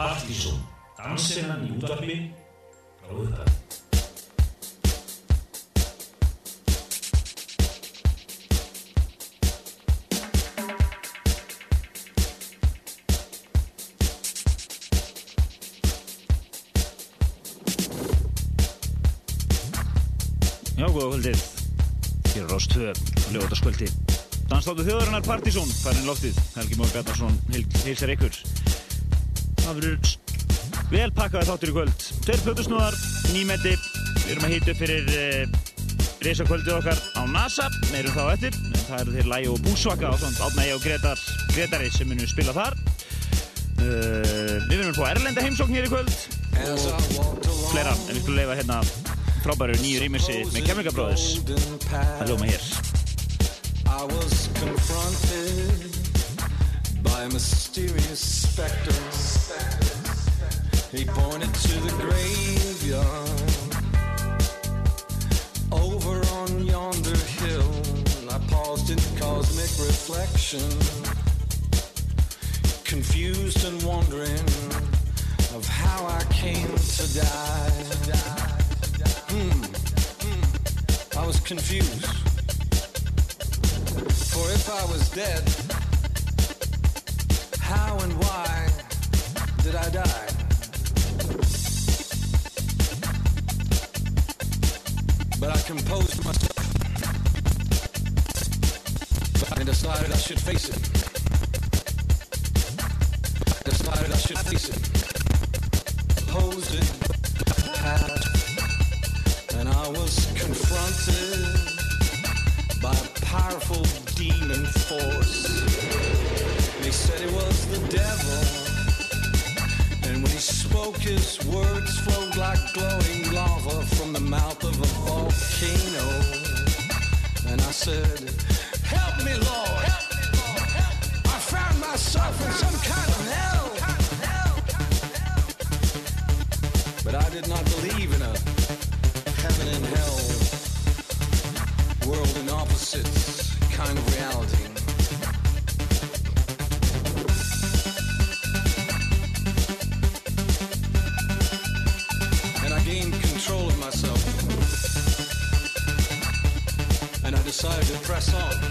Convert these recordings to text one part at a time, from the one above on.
Partíson, dansinnan í útvarpi, frá upphæð. Já, góða kvöldið. Hér er Rós 2, lögutaskvöldi. Dansláttu þjóðarinnar Partizón, færinn loftið. Helgi Mór Gatnarsson heilsar ykkur. Það verður vel pakkaði þáttur í kvöld. Tveir plötusnúðar, nýmetti. Við erum að hýta upp fyrir uh, reysakvöldið okkar á NASA. Meirum þá eftir. En það eru þeir Lægi og Búsvaka og svona Átnægi og Gretar, Gretari sem munum spila þar. Uh, við verðum að fá Erlenda heimsókn hér í kvöld og fleira. En við skulum leifa hérna frábæru nýju rýmissi með Chemical Brothers að ljóma hér I was confronted by mysterious specter He pointed to the graveyard Over on yonder hill I paused in cosmic reflection Confused and wondering of how I came to die Hmm. Hmm. I was confused. For if I was dead, how and why did I die? Composed myself and decided I should face it. Decided I should face it. Posed it. And I was confronted by a powerful demon force. They said it was the devil, words flowed like glowing lava from the mouth of a volcano. And I said, Help me, Lord! I found myself in some kind of hell. But I did not believe in a heaven and hell, world and opposites kind of reality. Press on.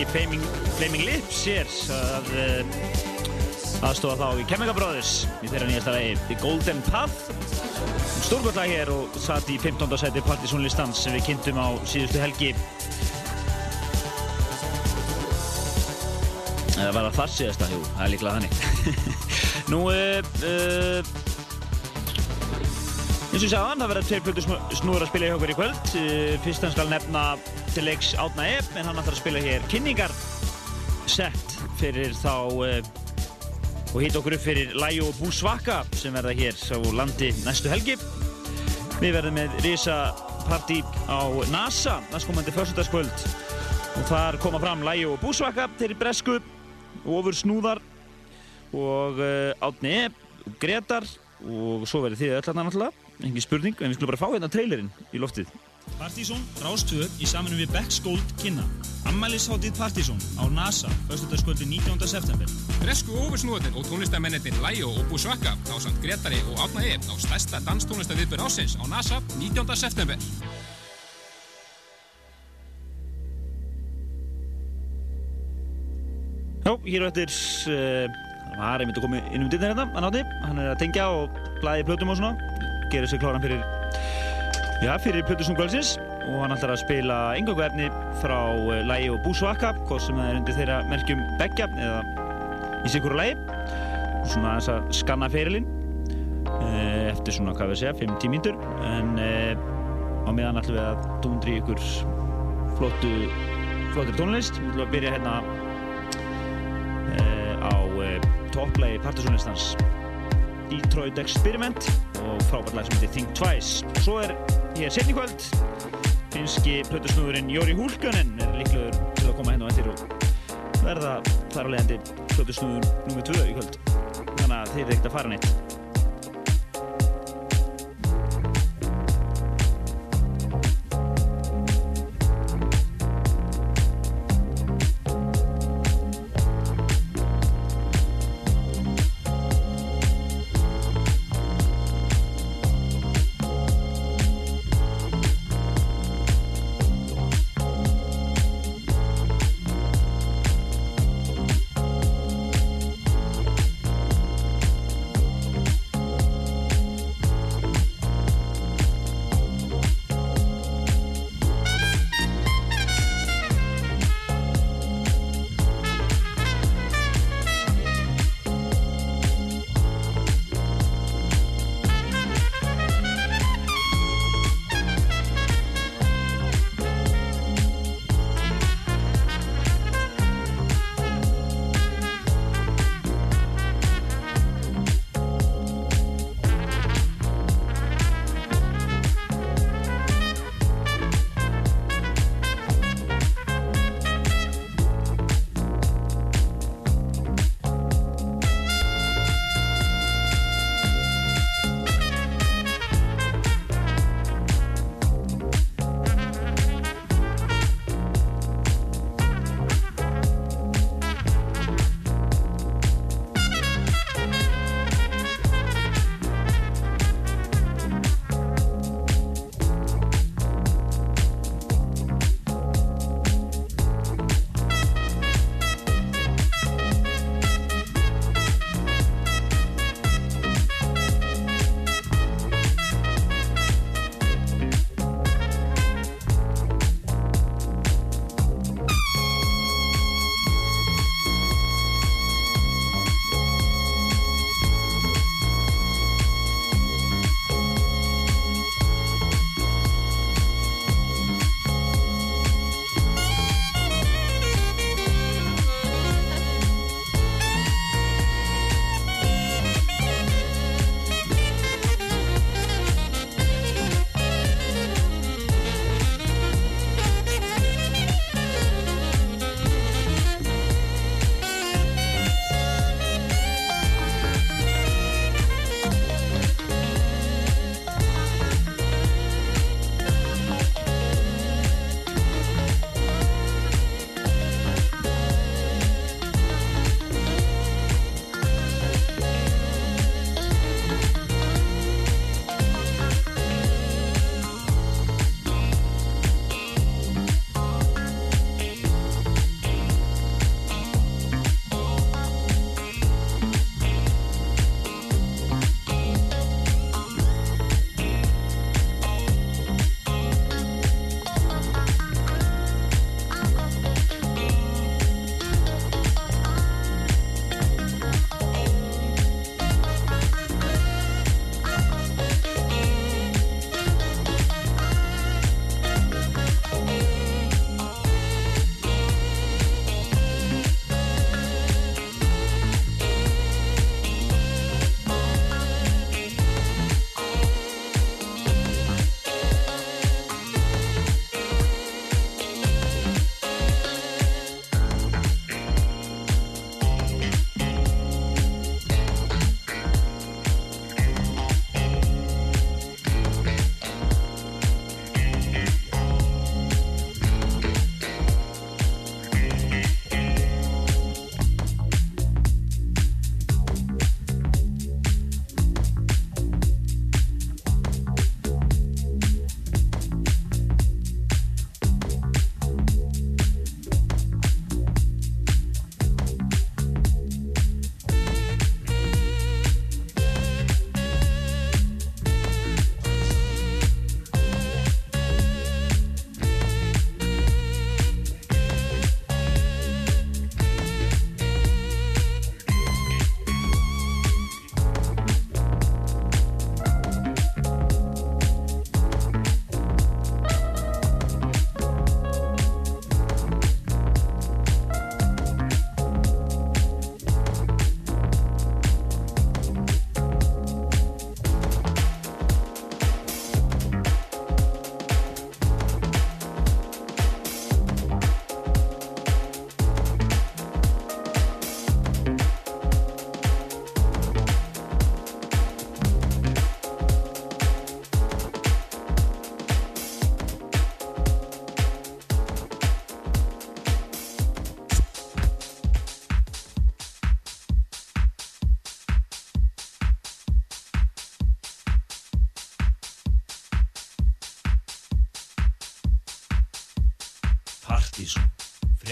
Krossbrakki Flaming, Flaming Lips hér að uh, aðstofa þá í Chemical Brothers í þeirra nýjasta lagi The Golden Path. Stórgóðlag hér og satt í 15. seti Partisan listans sem við kynntum á síðustu helgi. Eða var það þar síðasta, jú, það er líklega þannig. Nú uh, uh, eins og ég sagði það verða tveir plötur snúður að spila í okkur í kvöld. Fyrst hann skal nefna til leiks Átna Epp en hann ætlar að spila hér kynningar sett fyrir þá og hitt okkur upp fyrir Læjó og Búsvaka sem verða hér á landi næstu helgi. Við verðum með risa partí á NASA næstkomandi fyrstutaskvöld og þar koma fram Læjó og Búsvaka þeirri bresku ofur snúðar og Átni Epp Gretar og svo verður þið öll að náttúrulega. Engin spurning, en við skulum bara fá hérna trailerinn í loftið Partizón Rástvö í samanum við Becks Gold kynna Ammælishátið Partizón á NASA Östutaskvöldi 19. september Bresku ofursnúðin og tónlistamennir Læjó og Búsvaka á samt Gretari og Átna Ef á stærsta danstónlistaviðbjörn ásins á NASA 19. september Já, hér og eftir uh, hann var einmitt að koma inn um dittnar hérna, hann átti hann er að tengja og blæði plötum og svona gerir sér kláran fyrir já, fyrir plötusnúkvælsins og hann ætlar að spila yngöngu efni frá uh, lægi og búsvaka hvort sem er undir þeirra merkjum begja eða í hverju lægi svona þess að skanna ferilinn uh, eftir svona, hvað við segja, 5-10 mínutur en á meðan ætlum við að dúndri ykkur flottu flottir tónlist, við ætlum að byrja hérna á topplagi partysónlistans Detroit Experiment og frábært lag sem heitir Think Twice. Svo er hér setni kvöld finski plötusnúðurinn Jóri Húlkanen er líklegur til að koma henn og eftir og verða þar á leiðandi plötusnúður nummið 2 í kvöld. Þannig að þeir eru ekkert að fara neitt.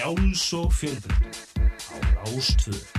Frjáls og fjölbreytt á Rástvöð.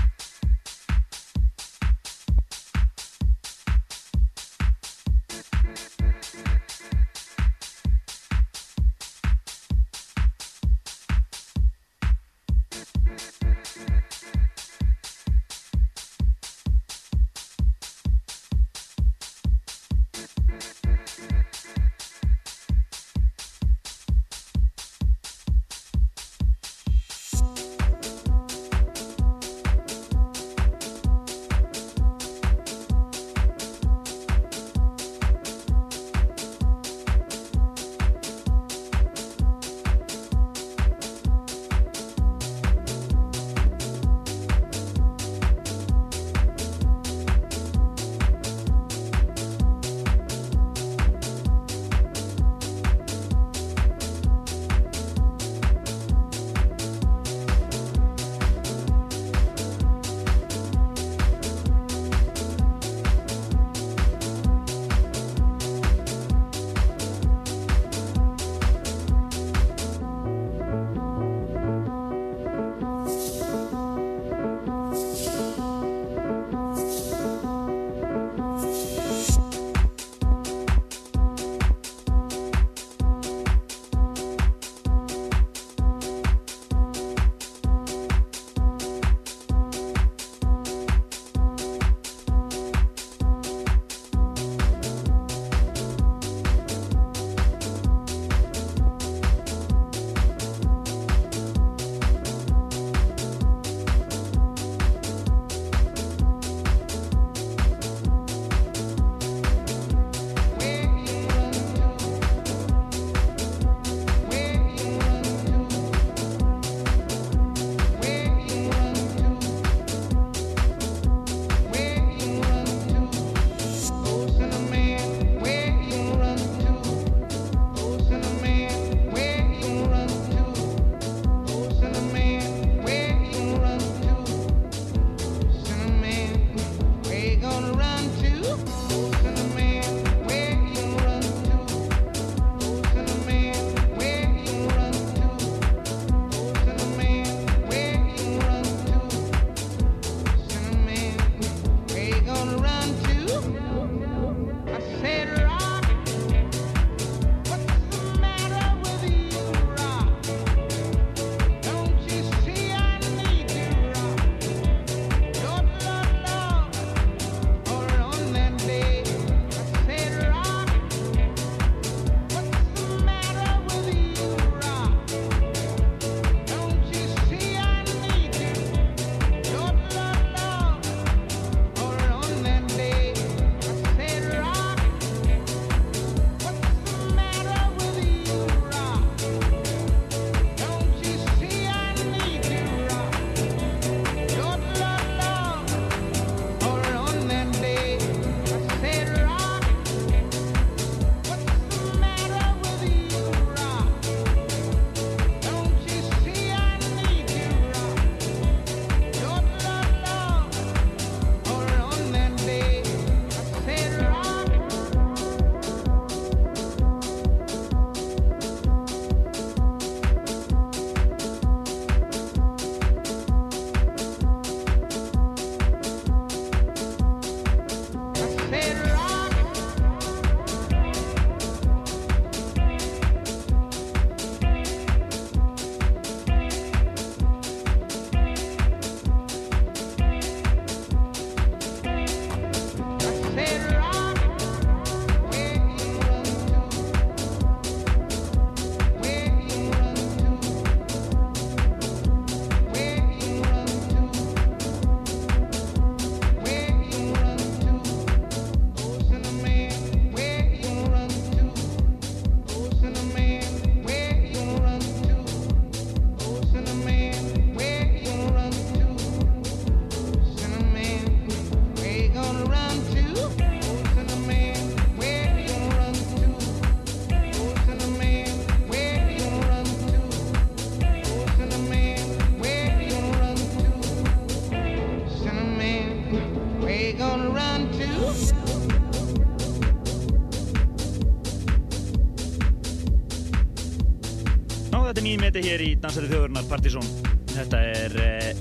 Meti hér í Dansari þjóðurnar Partizón. Þetta er eh,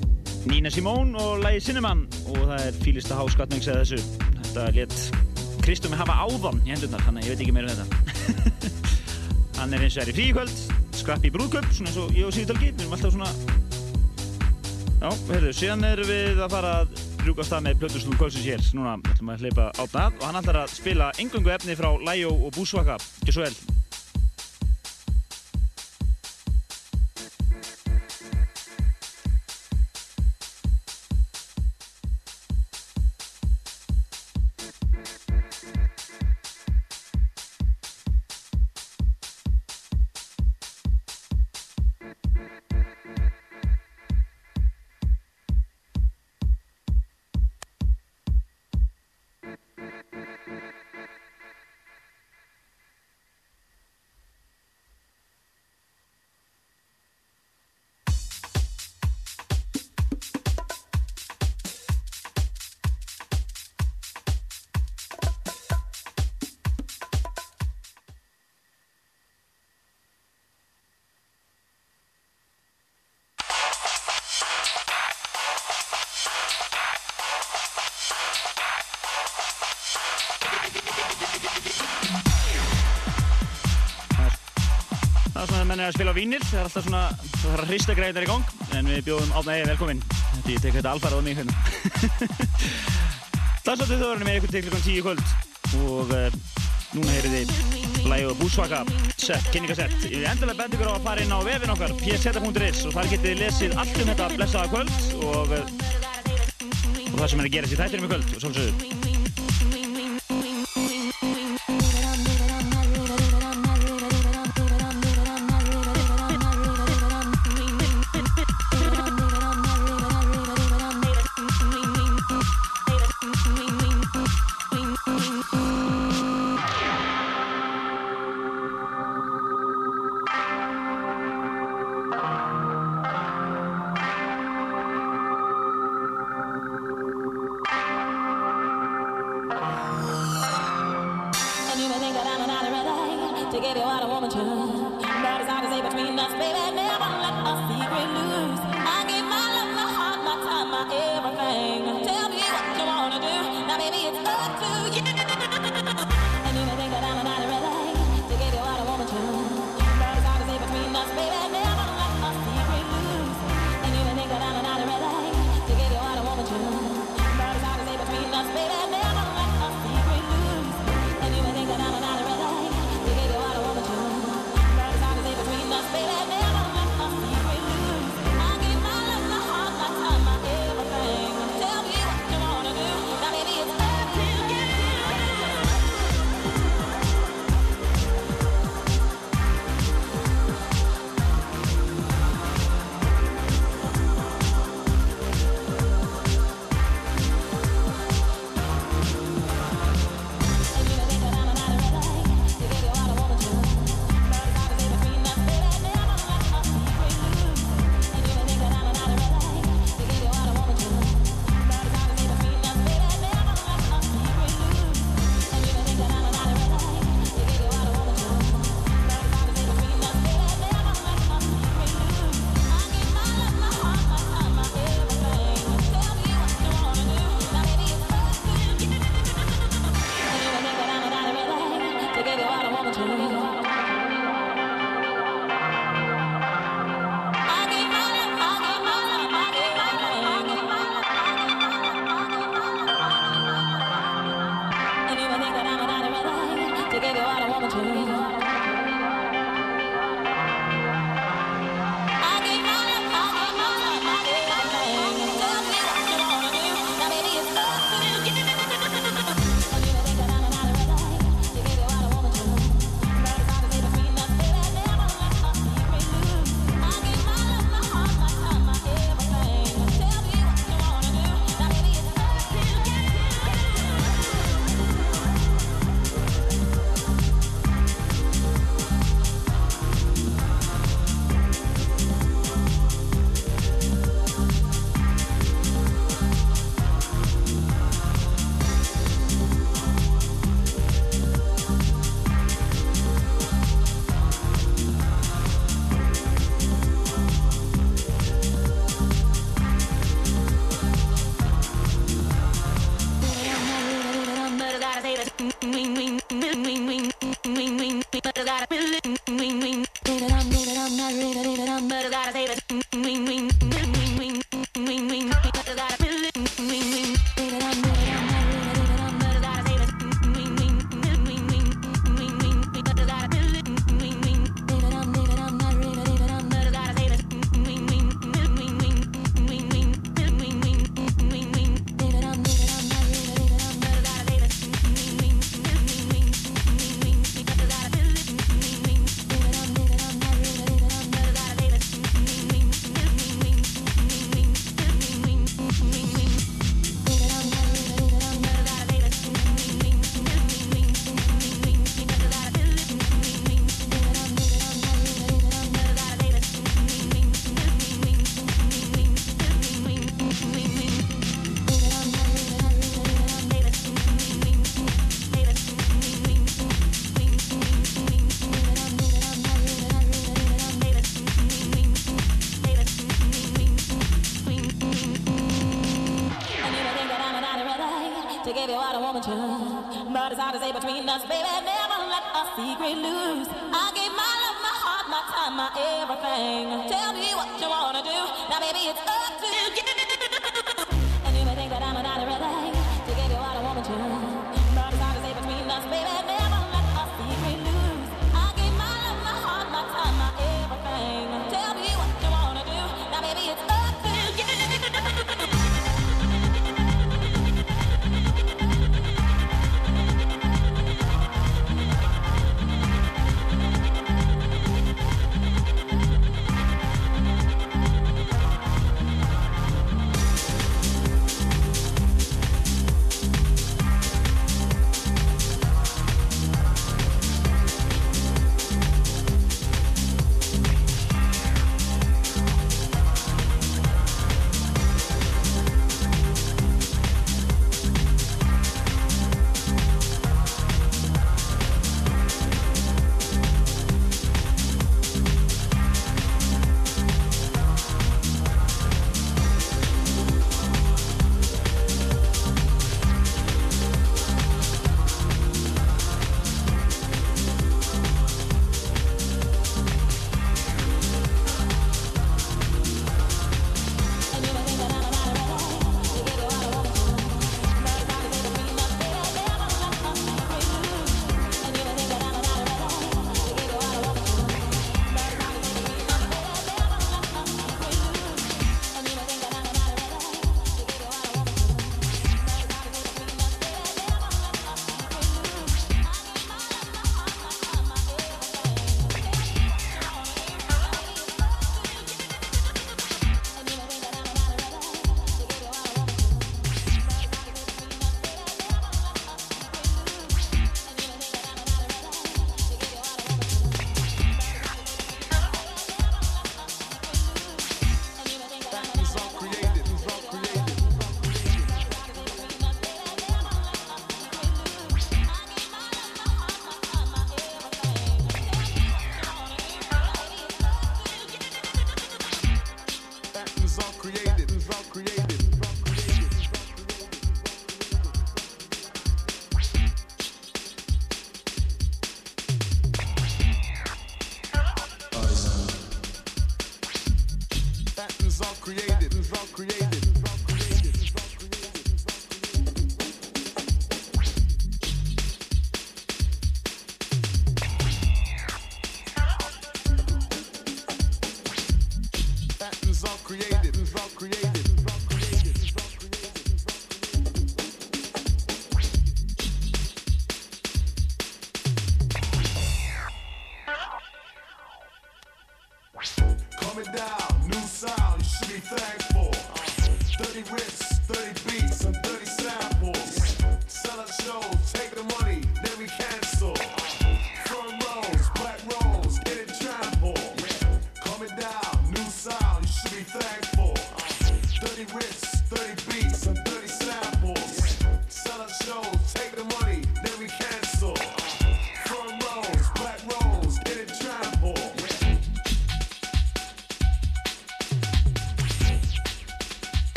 Nina Simone og lagi Cinnamon og það er fýlista háskatnings eða þessu. Þetta let Kristúmi hafa áðan í hendurnar, þannig að ég veit ekki meira um þetta. Hann er eins og er í fríkvöld, skrappi í brúðköp, svona eins og ég og Sýðutölki. Við erum alltaf svona... Já, heyrðu, síðan erum við að fara að rjúka stað með Plötusnúl Kvölsins hér. Núna ætlum við að hleypa átna að og hann ætlar að spila engungu efni frá Læjó og Búsvaka. Ekki svo vel. Það er að menn er að spila á vínil, það er alltaf svona, það þarf að hrista greiðar í gang, en við bjóðum Átna Eði velkominn. Þetta ég tek þetta alfarað á mig hérna. Dansáttu þjóðurinn með ykkur til klukkan 10 í kvöld og uh, núna heyrið þið lægið Búsvaka set, kynningasett. Ég vil endilega benda ykkur á að fara inn á vefin okkar, pseta.is og þar getið lesið allt um þetta blessaða kvöld og, uh, og það sem er að gera sér þættinum í kvöld og svolsögðu.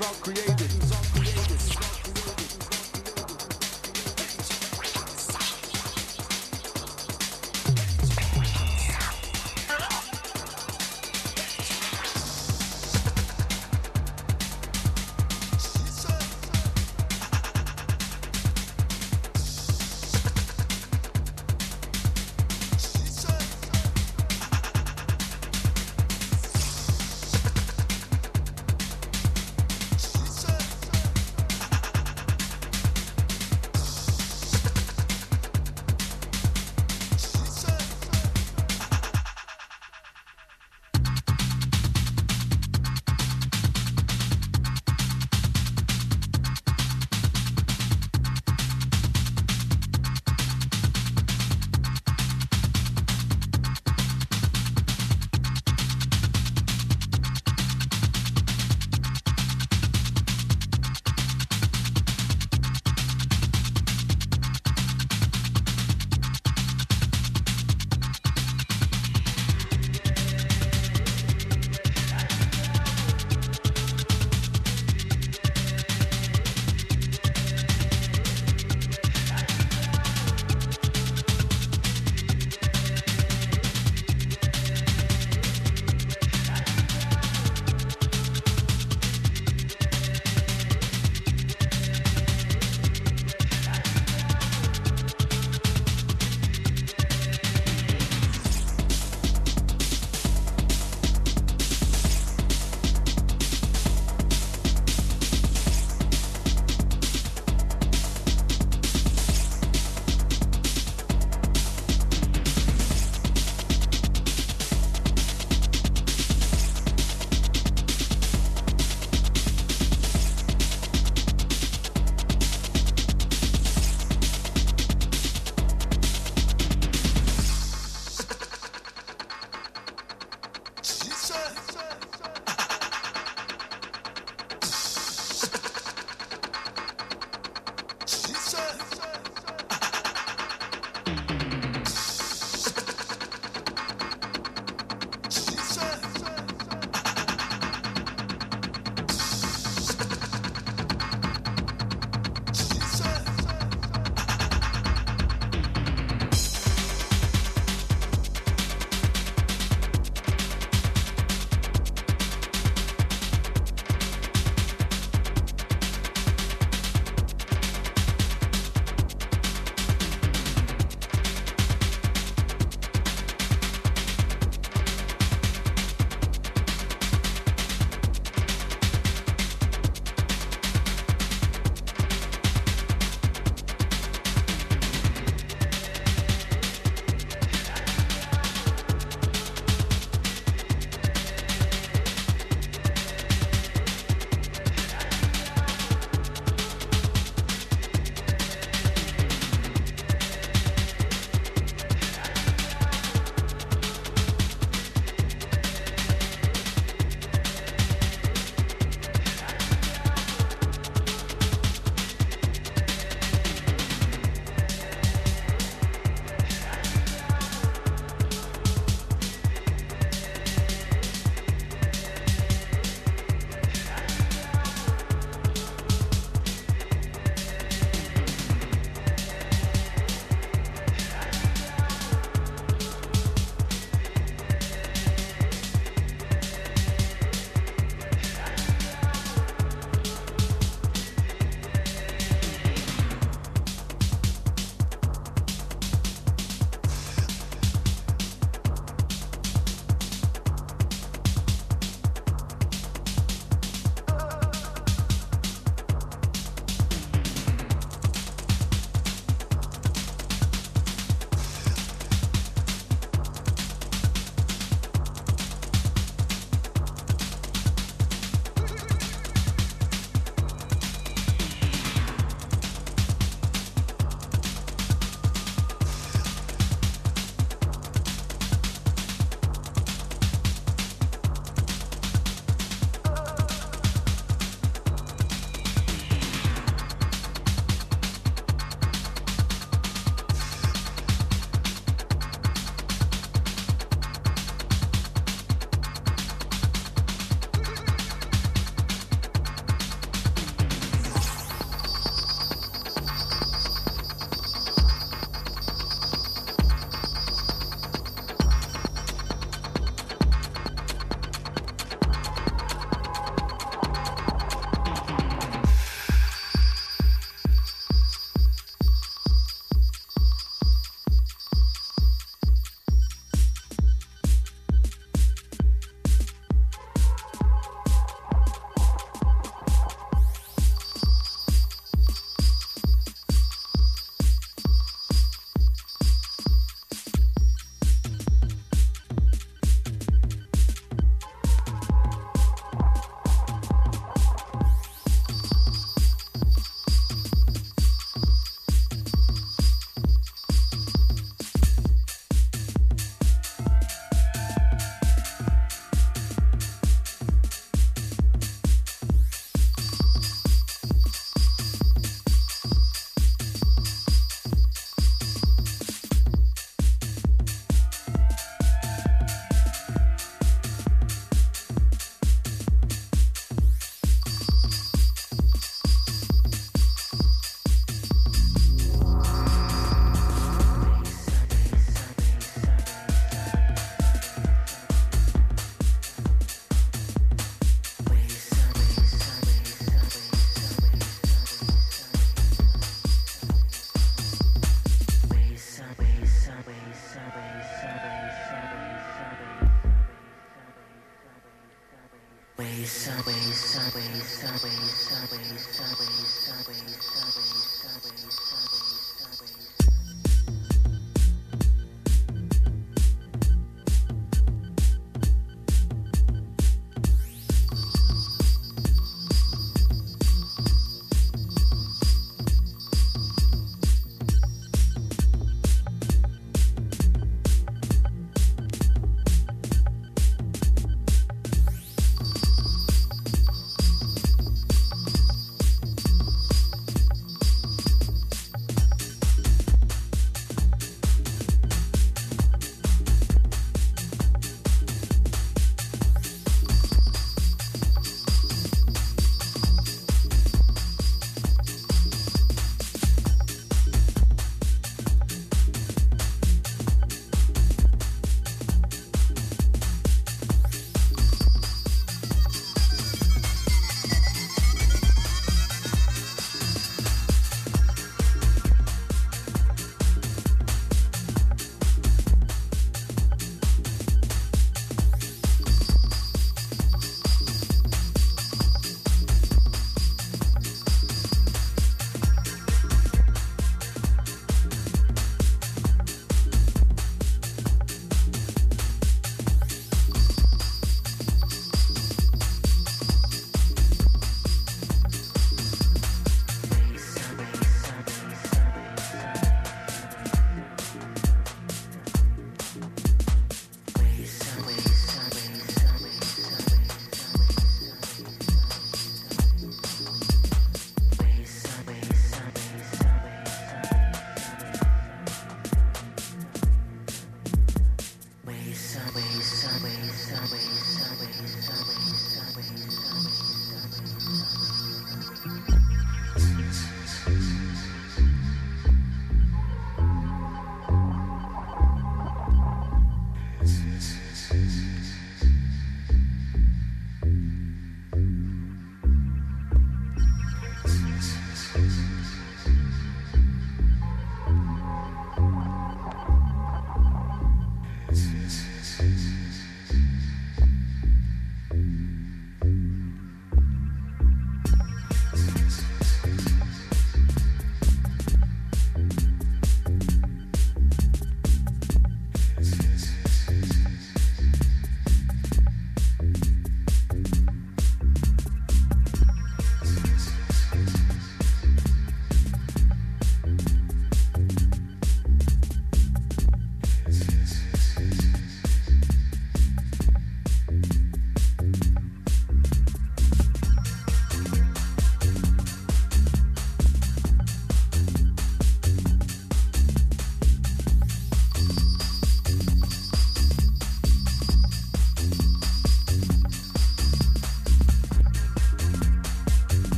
rock create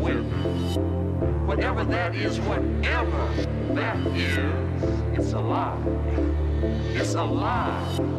with. Whatever that is, whatever that is, it's a lie. It's a lie.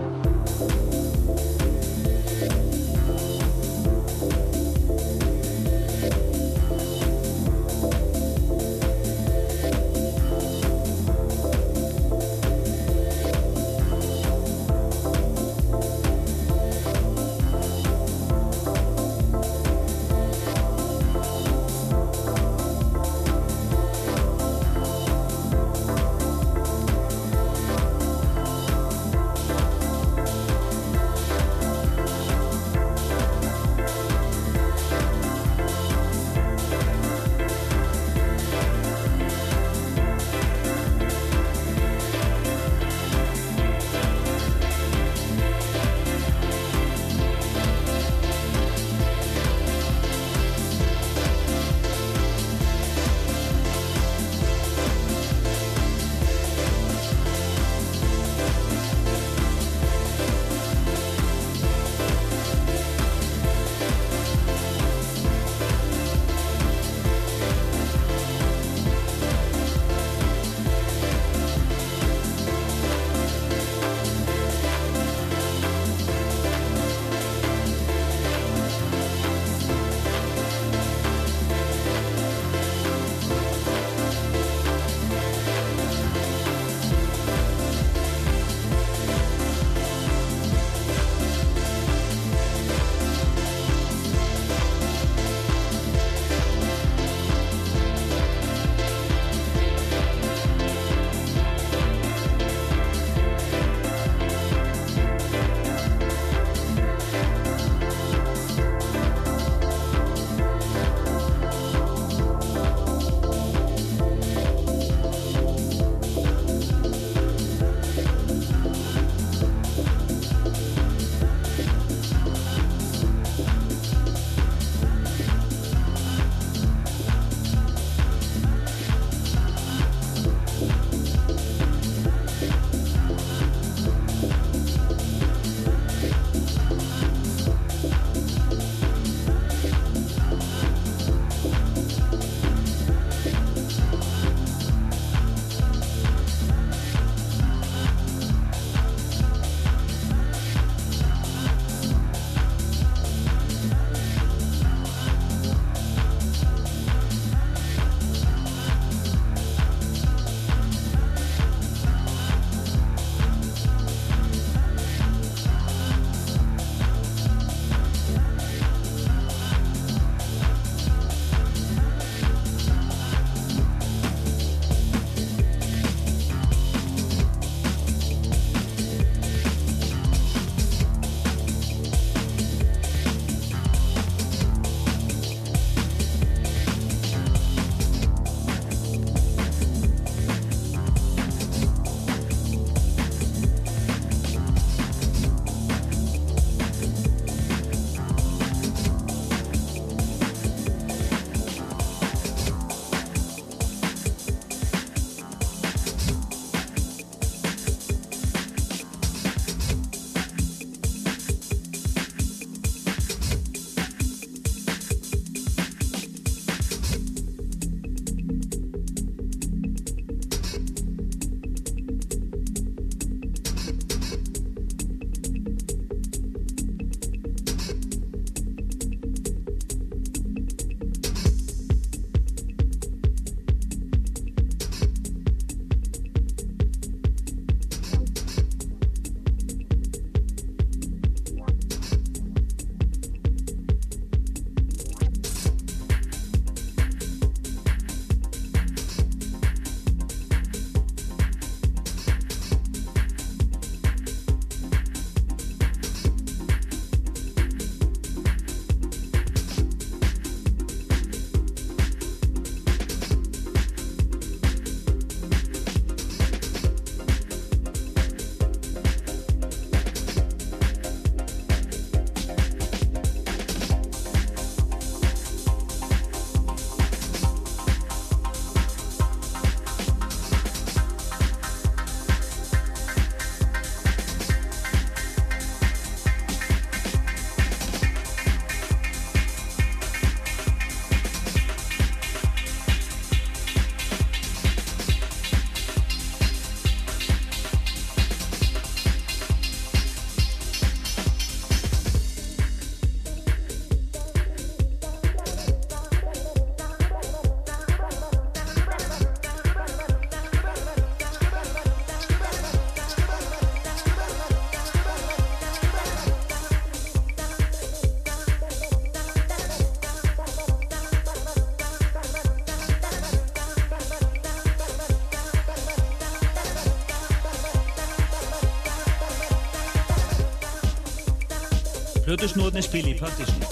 Hlutusnóðni spili í Partíson.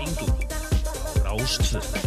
Engum. Rástvöð.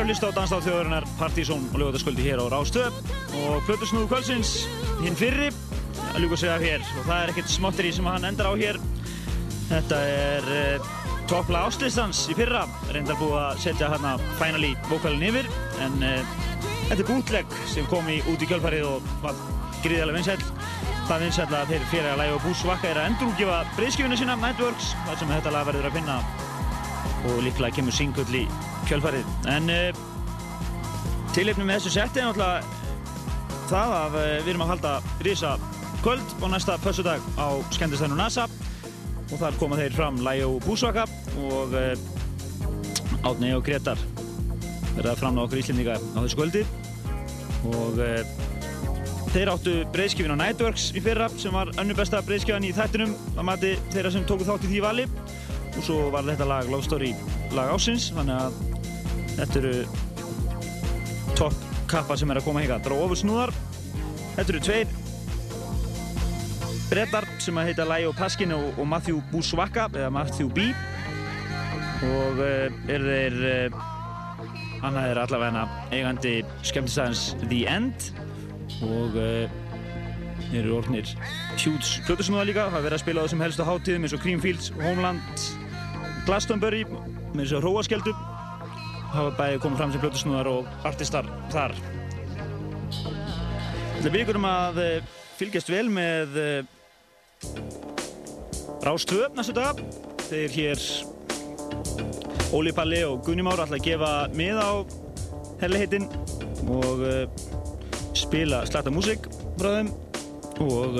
eru að hlusta á Danstáðþjóðurinnar Partísón og lögutasköldi hér á Rástöð og Plutusnúðu Kvölsins hinn fyrri að ljúka sig af hér. Og það er ekkert smáttri sem hann endar á hér. Þetta er eh, toppla áslistans í fyrra. Reyndar búið að setja hérna finally vokalinn yfir. En eh, þetta er bútlegg sem kom í út í kjölfarið og var gríðarlega vinsæll. Það vinsæll að þeir fyrir að læga og búsvakka er að endurúgifa breyðskifinu sína Networks. Þar sem þetta lag verður að finna. Og líklega kemur singull í kjölfarið. En uh, tilefnum með þessu setti er náttúrulega það að uh, við erum að halda risa kvöld á næsta pössudag á skemmtistæðinu NASA. Og þar koma þeir fram Læjó Búsvaka og uh, Átni og Gretar verða fram á okkur íslendinga á þessu kvöldi. Og þeir áttu breyðskifin á Nightworks í fyrra sem var önnu besta breyðskifan í þættinum að mati þeirra sem tóku þátt í því vali. Og svo var þetta lag Love Story lag ásins þannig að þetta eru topp kappa sem er að koma hinga. Ofursnúðar þetta eru tveir brettar sem að heita Læjó Paskin og, og Matthew Buswaka eða Matthew B. Og uh, er þeir uh, annað er allavega eigandi skemmtistæðans The End. Og uh, eru orðnir hjúts plötusnúða líka. Það verður að spila á þessum helstu háttíðum eins og Creamfields, Homeland Glastonbury með þessu hróaskjöldu hafa bæði komið fram sem plötusnúðar og artistar þar. Það byggur um að uh, fylgjast vel með uh, Rástvöf næstu dag þeir hér Óli Palli og Gunni Már ætla að gefa mið á herliheitinn og uh, spila slatta músík frá þeim og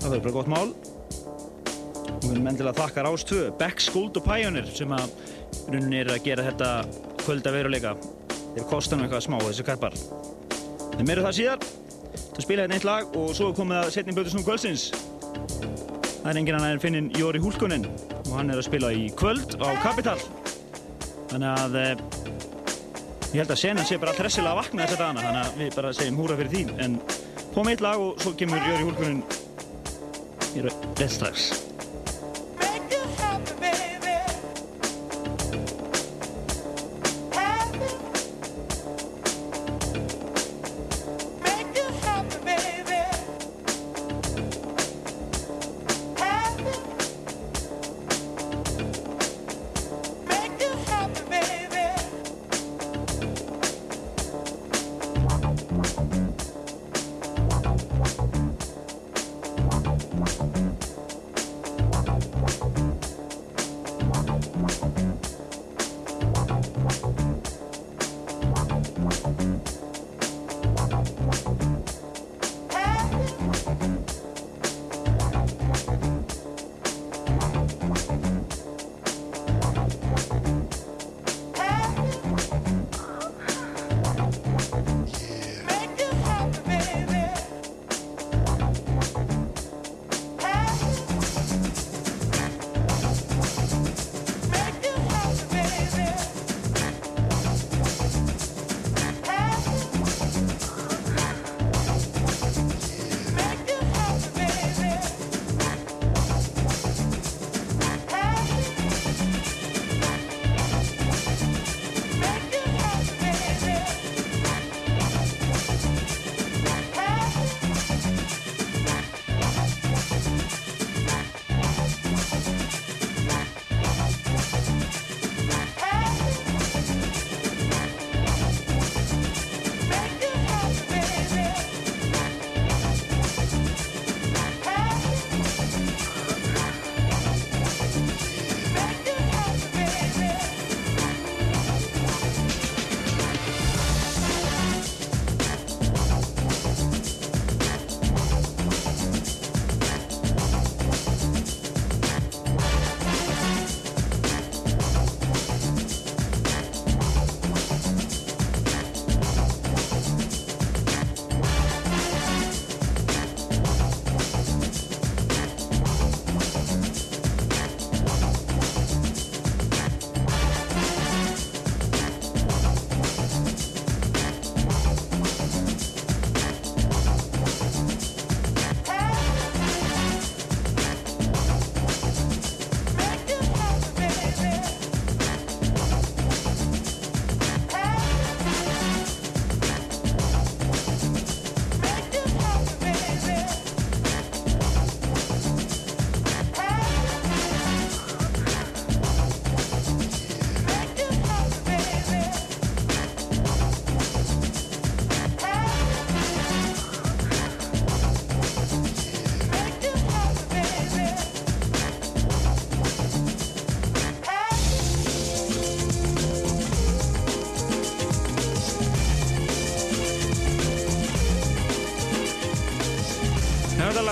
það verður bara gott mál. Við erum endilega að þakka Rástvö Beck, Skuld og Pioneer sem að rauninni er að gera þetta kvölda veruleika þeir kostar nú eitthvað smá þessi karpar en meira það síðar. Það spila hérna eitt lag og svo komið að setja inn blötu snú kvöldsins. Það er engin annar en finnin Jóri Húlkunin og hann er að spila í kvöld á Kapital þannig að eh, ég held að senan sé bara tressilega að vakna þessa dagana þannig að við bara segjum húra fyrir því. En komið eitt lag og svo kemur Jóri Húlkunin í rétt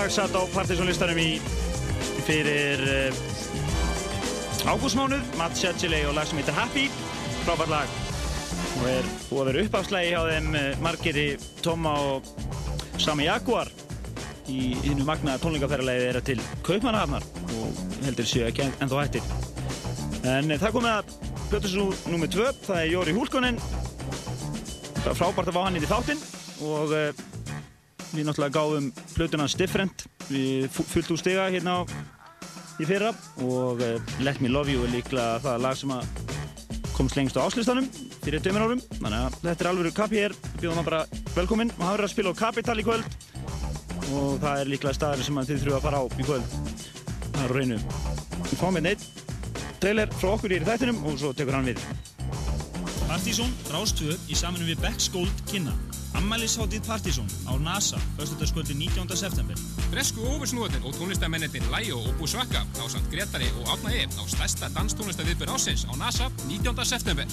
lag satt á partysónlistanum í fyrir uh, ágústmánuð. Matt Shetchiley og lag sem heitir Happy. Frábært lag. Og er búið að vera uppafslægi hjá þeim uh, margiri Tóma og Sami Jaguar. Í innu magnaða tónleikaferðarlegi þeirra til Kaupmannahafnar og heldur séu ekki en, ennþá hættir. En uh, það komið að Plötusnú nr. 2, það er Jóri Húlkonen. Það er frábært að fá hann inn í þáttinn. Og uh, við náttúrulega gáðum Plötunans Different við fullt úr stiga hérna á, í fyrra. Og uh, Let Me Love You er líklega það lag sem að komst lengst á áslistanum fyrir dömur árum. Þannig að þetta er alveg kapi hér. Bjóðum hann bara velkominn. Og hann verður að spila á Capital í kvöld. Og það er líklega staður sem þið þurfa að fara á í kvöld. Það er reynu við fáum hérna einn trailer frá okkur í þættinum og svo tekur hann við. Partizón Rástvö í samanum við Becks Gold kynna Ammælisháttíð Partizón á NASA Östudagskvöldi 19. september Bresku óversnúðin og tónlistamennir Læo og Busvaka á samt Gretari og Átna E á stærsta danstónlistaviðbjör ásins á NASA 19. september.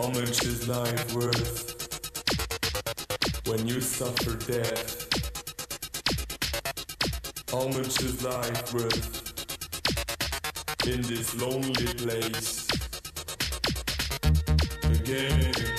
How much is life worth when you suffer death? How much is life worth in this lonely place? Again.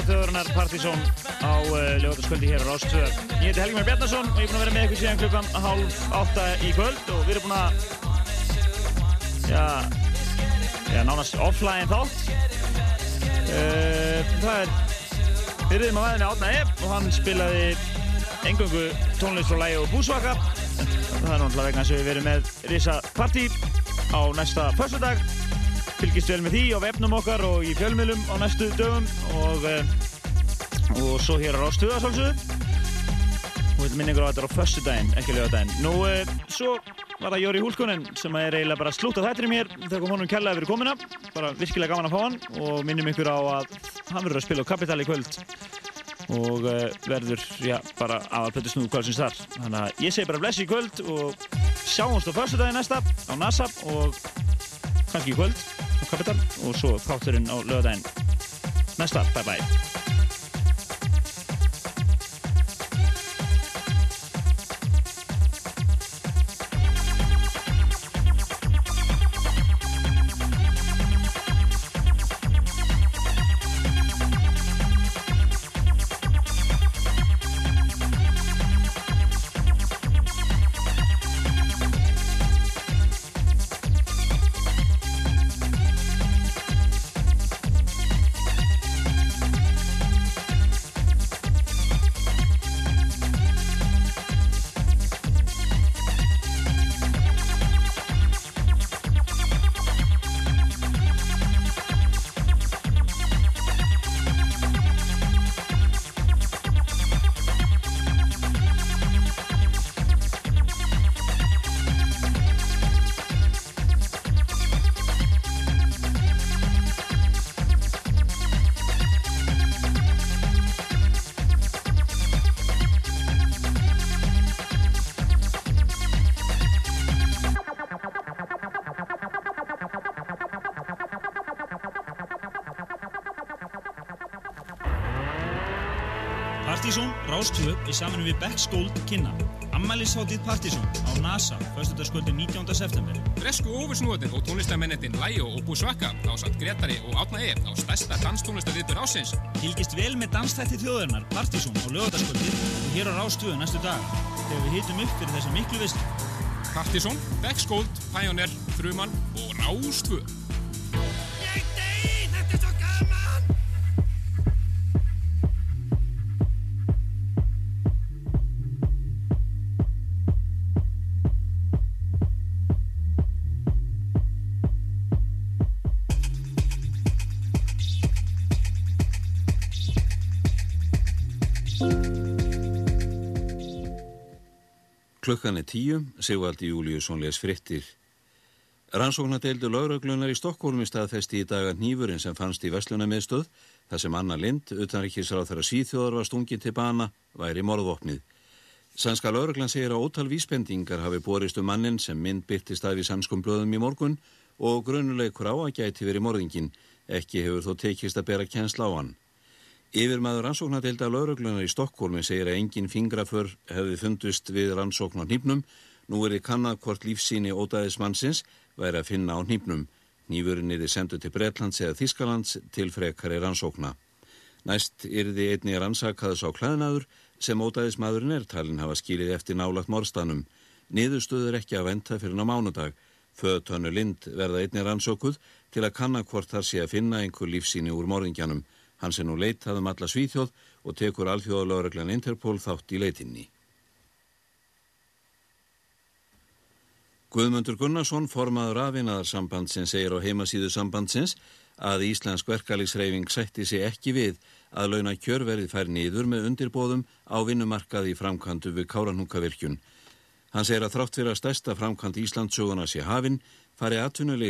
Dansláþjóðurinnar Partizón á uh, lögataskvöldi hér á Rástvö. Ég heiti Helgi Már Bjarnason og ég er búinn að vera með ykkur síðan klukkan hálf átta í kvöld og við erum búinn að, já, já, nánast offline þátt. Uh, það er, við erum að væðinni Átna Epp og hann spilaði engöngu tónlist frá lægi og búsvaka. Það er náttúrulega vegna að við verum með Risa Party á næsta föstudag fylgist vel með því á vefnum okkar og í fjölmiðlum á næstu dögum og, eh, og svo hér á Rástuða svolsögðu og við minnum ykkur á þetta á föstudaginn, ekki lögadaginn. Nú, eh, svo var það Jóri Húlkonen sem er eiginlega bara slútt á þættinum hér þegar kom honum kærlega fyrir komina, bara virkilega gaman að fá hann og minnum ykkur á að hann verður að spila á Kapital í kvöld og uh, verður, já, bara aðalpötu snúð kvöldsins þar. Þannig að ég segi bara bless í kvöld og sjáumst á föstudaginn næsta á NASA og kannski í kvöld á Kapital og svo þátturinn á lögadaginn næsta, bye bye í saminu við Becks Gold kynna. Ammælisháttíð Partizón á NASA, föstudagskvöldi 19. september. Bresku ofursnúðin og tónlistamennetinn Læo og Búsvaka á samt Gretari og Átna E á stærsta danstónlistaviðbur ásins. Fylgist vel með dansþætti þjóðarinnar Partizón á lögataskvöldi og hér á Rástvö næstu dag þegar við hitum upp fyrir þessa miklu vislu. Partizón, Becks Gold, Pioneer, Fruman og Rástvö. Klukkan er tíu, Sigvaldi Júliusson les frittir. Rannsóknadeildu lauruglunar í Stokkólmi staðfesti í daga nýfurinn sem fannst í Vestlunamiðstöð, þar sem Anna Lind, utanrikkisráð þeirra síþjóðar var stungin til bana, væri morðvopnið. Sænska lauruglan segir að ótal vísbendingar hafi borist um mannin sem mynd byrtist af í sannskum blöðum í morgun og grunuleikur á að gæti verið morðingin, ekki hefur þó tekist að bera kjensla á hann. Yfirmaður rannsóknadeilda lauruglunar í Stokkólmi segir að engin fingraför hefði fundust við rannsókn á nýpnum, nú er þið kannad hvort lífsíni ódæðismannsins væri að finna á nýpnum. Nýfurinn er þið sendu til Breitlands eða Þískalands til frekari rannsókna. Næst er þið einni rannsakaðs á klæðnaður sem ódæðismadurinn er talin hafa skilið eftir nálagt morstanum. Niðurstöður ekki að venta fyrir ná mánudag. Föðtönu Lind verða einni rannsókuð til að kanna hvort þar sé að finna einhver lífsíni úr morðingjanum. Hann sem nú leitað um alla svíþjóð og tekur alþjóðalögreglan Interpol þátt í leitinni. Guðmundur Gunnarsson, formaður afinaðarsambandsins, segir á heimasíðu sambandsins að Íslensk verkalýsreifing sætti sig ekki við að launa kjörverið fær nýður með undirbóðum á vinnumarkaði framkantu við Káranhúkavirkjun. Hann segir að þrátt fyrir að stærsta framkant Íslandsöguna sé hafinn fari atvinnuleysi